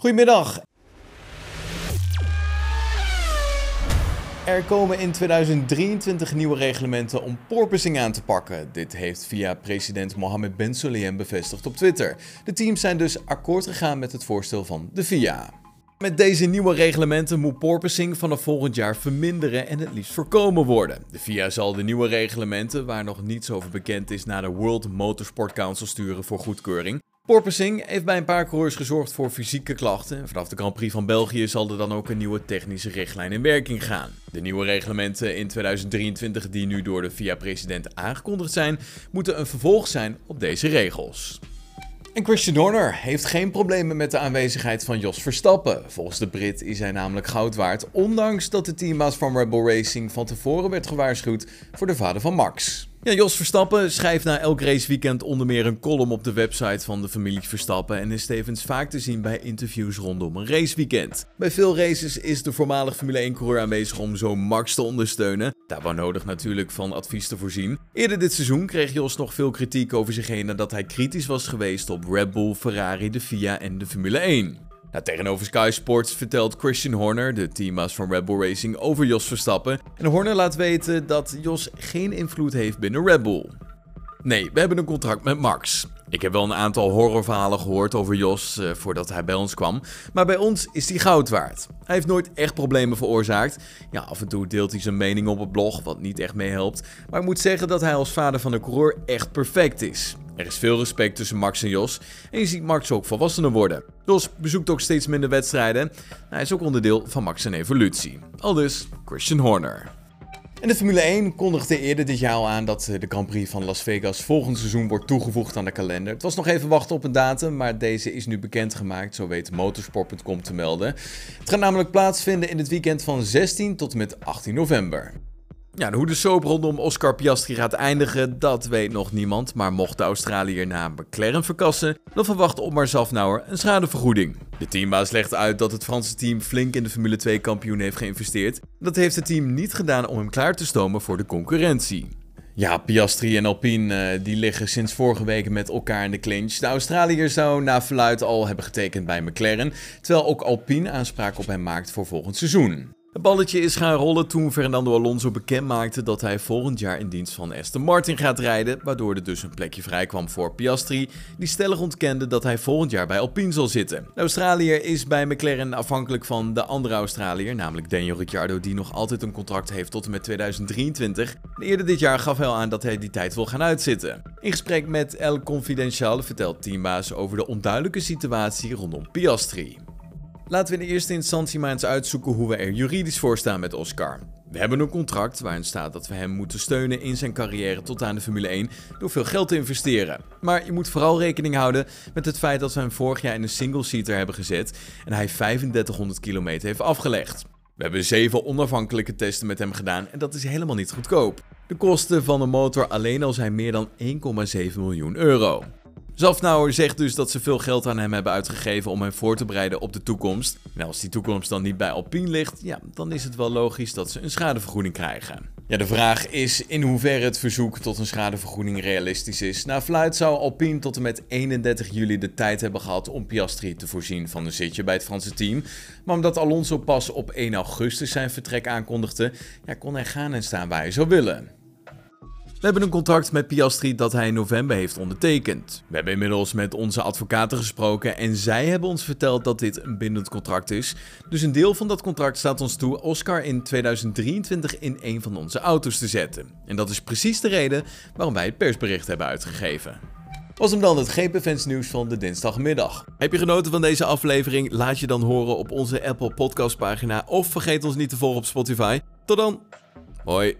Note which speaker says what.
Speaker 1: Goedemiddag. Er komen in 2023 nieuwe reglementen om porpoising aan te pakken. Dit heeft via president Mohammed Ben Sulayem bevestigd op Twitter. De teams zijn dus akkoord gegaan met het voorstel van de FIA. Met deze nieuwe reglementen moet porpoising vanaf volgend jaar verminderen en het liefst voorkomen worden. De FIA zal de nieuwe reglementen, waar nog niets over bekend is, naar de World Motorsport Council sturen voor goedkeuring. Porpoising heeft bij een paar coureurs gezorgd voor fysieke klachten. Vanaf de Grand Prix van België zal er dan ook een nieuwe technische richtlijn in werking gaan. De nieuwe reglementen in 2023 die nu door de FIA-president aangekondigd zijn, moeten een vervolg zijn op deze regels. En Christian Horner heeft geen problemen met de aanwezigheid van Jos Verstappen. Volgens de Brit is hij namelijk goud waard, ondanks dat de teambaas van Red Bull Racing van tevoren werd gewaarschuwd voor de vader van Max. Ja, Jos Verstappen schrijft na elk raceweekend onder meer een column op de website van de familie Verstappen en is tevens vaak te zien bij interviews rondom een raceweekend. Bij veel races is de voormalig Formule 1-coureur aanwezig om zo Max te ondersteunen. Daar nodig natuurlijk van advies te voorzien. Eerder dit seizoen kreeg Jos nog veel kritiek over zich heen nadat hij kritisch was geweest op Red Bull, Ferrari, de FIA en de Formule 1. Nou, tegenover Sky Sports vertelt Christian Horner, de teammaas van Red Bull Racing, over Jos Verstappen. En Horner laat weten dat Jos geen invloed heeft binnen Red Bull. Nee, we hebben een contract met Max. Ik heb wel een aantal horrorverhalen gehoord over Jos uh, voordat hij bij ons kwam. Maar bij ons is hij goud waard. Hij heeft nooit echt problemen veroorzaakt. Ja, af en toe deelt hij zijn mening op het blog, wat niet echt meehelpt. Maar ik moet zeggen dat hij als vader van de coureur echt perfect is. Er is veel respect tussen Max en Jos. En je ziet Max ook volwassener worden. Jos bezoekt ook steeds minder wedstrijden. Hij is ook onderdeel van Max' evolutie. Al dus Christian Horner. En de Formule 1 kondigde eerder dit jaar al aan dat de Grand Prix van Las Vegas volgend seizoen wordt toegevoegd aan de kalender. Het was nog even wachten op een datum, maar deze is nu bekendgemaakt, zo weet motorsport.com te melden. Het gaat namelijk plaatsvinden in het weekend van 16 tot en met 18 november. Ja, hoe de soap rondom Oscar Piastri gaat eindigen, dat weet nog niemand. Maar mocht de Australiër na McLaren verkassen, dan verwacht Otmar Zafnauer een schadevergoeding. De teambaas legt uit dat het Franse team flink in de Formule 2 kampioen heeft geïnvesteerd. Dat heeft het team niet gedaan om hem klaar te stomen voor de concurrentie. Ja, Piastri en Alpine eh, die liggen sinds vorige week met elkaar in de clinch. De Australiër zou na verluid al hebben getekend bij McLaren, terwijl ook Alpine aanspraak op hem maakt voor volgend seizoen. Het balletje is gaan rollen toen Fernando Alonso bekend maakte dat hij volgend jaar in dienst van Aston Martin gaat rijden, waardoor er dus een plekje vrij kwam voor Piastri, die stellig ontkende dat hij volgend jaar bij Alpine zal zitten. De Australiër is bij McLaren afhankelijk van de andere Australiër, namelijk Daniel Ricciardo, die nog altijd een contract heeft tot en met 2023. eerder dit jaar gaf hij al aan dat hij die tijd wil gaan uitzitten. In gesprek met El Confidencial vertelt teambaas over de onduidelijke situatie rondom Piastri. Laten we in eerste instantie maar eens uitzoeken hoe we er juridisch voor staan met Oscar. We hebben een contract waarin staat dat we hem moeten steunen in zijn carrière tot aan de Formule 1 door veel geld te investeren. Maar je moet vooral rekening houden met het feit dat we hem vorig jaar in een single-seater hebben gezet en hij 3500 kilometer heeft afgelegd. We hebben zeven onafhankelijke testen met hem gedaan en dat is helemaal niet goedkoop. De kosten van de motor alleen al zijn meer dan 1,7 miljoen euro. Zafnauer zegt dus dat ze veel geld aan hem hebben uitgegeven om hem voor te bereiden op de toekomst. En als die toekomst dan niet bij Alpine ligt, ja, dan is het wel logisch dat ze een schadevergoeding krijgen. Ja, de vraag is in hoeverre het verzoek tot een schadevergoeding realistisch is. Na fluit zou Alpine tot en met 31 juli de tijd hebben gehad om Piastri te voorzien van een zitje bij het Franse team. Maar omdat Alonso pas op 1 augustus zijn vertrek aankondigde, ja, kon hij gaan en staan waar hij zou willen. We hebben een contract met Piastri dat hij in november heeft ondertekend. We hebben inmiddels met onze advocaten gesproken en zij hebben ons verteld dat dit een bindend contract is. Dus een deel van dat contract staat ons toe Oscar in 2023 in een van onze auto's te zetten. En dat is precies de reden waarom wij het persbericht hebben uitgegeven. Was hem dan het GP nieuws van de dinsdagmiddag. Heb je genoten van deze aflevering? Laat je dan horen op onze Apple Podcast pagina of vergeet ons niet te volgen op Spotify. Tot dan. Hoi.